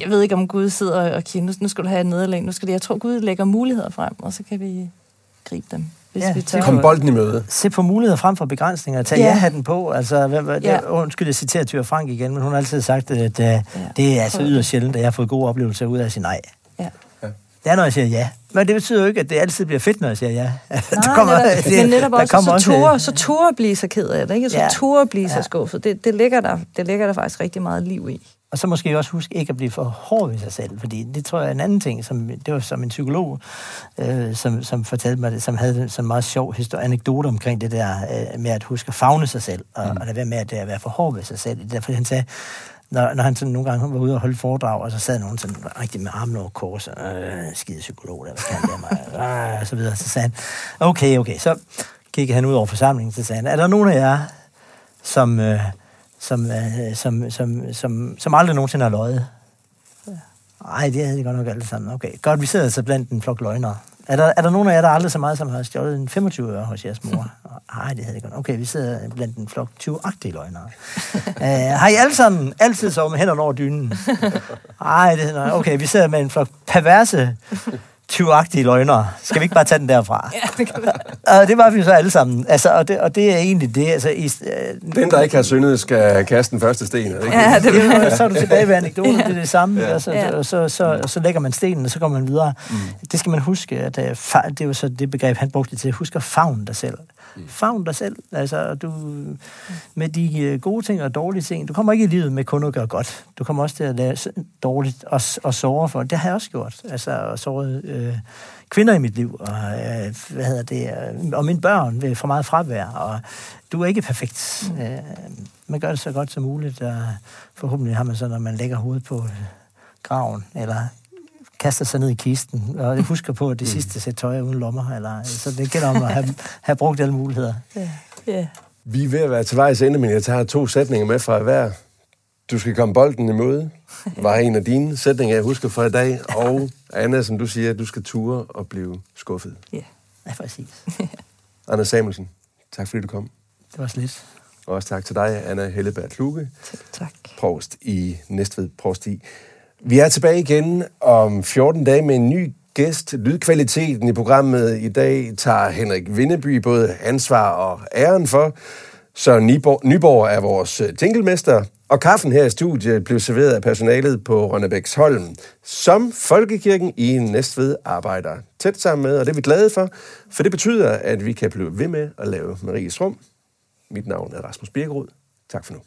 Jeg ved ikke, om Gud sidder og kigger, nu, nu skal du have et nederlag, nu skal det, jeg tror, Gud lægger muligheder frem, og så kan vi gribe dem, hvis Ja, vi tør. Kom bolden i møde. se på muligheder frem for begrænsninger. Tag Ja. ja. ja-hatten på. Altså, hvad, Ja. Undskyld, jeg citerer Tyre Frank igen, men hun har altid sagt, at uh, ja. det er altså yderst sjældent, at jeg har fået gode oplevelser ud af at sige nej. Ja. Det er, når jeg siger ja. Men det betyder jo ikke, at det altid bliver fedt, når jeg siger ja. Nej, netop, men netop også, kommer så turde, øh, så turde blive så ked af det, ikke? Så Ja. turde blive så Ja. skuffet. Det, det, ligger der, det ligger der faktisk rigtig meget liv i. Og så måske også huske ikke at blive for hård ved sig selv, fordi det tror jeg er en anden ting, som, det var som en psykolog, øh, som, som fortalte mig det, som havde en meget sjov historie, anekdote omkring det der øh, med at huske at fagne sig selv, og, mm. og lade være med at, øh, være for hård ved sig selv. Det er Derfor han sagde, når, når han sådan nogle gange var ude og holde foredrag, og så sad nogen sådan rigtig med armen over kors, og øh, skide psykolog, der, kan det mig, øh, og så videre. Så sagde han, okay, okay, så gik han ud over forsamlingen, så sagde han, er der nogen af jer, som, øh, som, øh, som, som, som, som aldrig nogensinde har løjet? Nej, det havde de godt nok alle sammen. Okay, godt, vi sidder altså blandt en flok løgnere. Er der, er der nogen af jer, der aldrig så meget som har stjålet en 25 øre hos jeres mor? Nej, det havde de godt. Okay, vi sidder blandt en flok 20-agtige løgnere. uh, har I alle sammen altid sovet med hænderne over dynen? Nej, det nej. Okay, vi sidder med en flok perverse 20-agtige løgnere. Skal vi ikke bare tage den derfra? Ja, det kan være. Og det var vi så alle sammen. Altså, og, det, og det er egentlig det. Altså, i, øh, Den, der ikke har syndet, skal kaste den første sten. Er det ikke? Ja, det det jo- så er du tilbage ved anekdoten, det er det samme, Ja. ja. og, så, Ja. og så, så, så lægger man stenen, og så går man videre. Mm. Det skal man huske, at øh, fa- det er jo så det begreb, han brugte til, husk at favne dig selv. Mm. Favn dig selv, altså du, med de øh, gode ting og dårlige ting. Du kommer ikke i livet med kun at gøre godt. Du kommer også til at lave s- dårligt og, og såre for. Det har jeg også gjort. Altså, og såret øh, kvinder i mit liv, og, øh, hvad hedder det, øh, og mine børn ved for meget fravær, og du er ikke perfekt. Mm. Øh, man gør det så godt som muligt, og forhåbentlig har man så, når man lægger hovedet på øh, graven, eller kaster sig ned i kisten, og det husker på, at det sidste sæt tøj er uden lommer, eller, så det gælder om at have, have brugt alle muligheder. Ja. ja. Vi er ved at være til vejs ende, men jeg tager to sætninger med fra hver. Du skal komme bolden i møde, var en af dine sætninger, jeg husker fra i dag. Og Anna, som du siger, du skal ture og blive skuffet. ja. Ja, præcis. Anders Samuelsen, tak fordi du kom. Det var slet. Og også tak til dig, Anna Helleberg Kluge, Tak. provst i Næstved Provsti. Vi er tilbage igen om 14 dage med en ny gæst. Lydkvaliteten i programmet i dag tager Henrik Vindeby både ansvar og æren for. Så Nyborg, Nyborg er vores øh, tinkelmester, og kaffen her i studiet blev serveret af personalet på Rønnebæksholm, som Folkekirken i Næstved arbejder tæt sammen med, og det er vi glade for, for det betyder, at vi kan blive ved med at lave Maries Rum. Mit navn er Rasmus Birkerud. Tak for nu.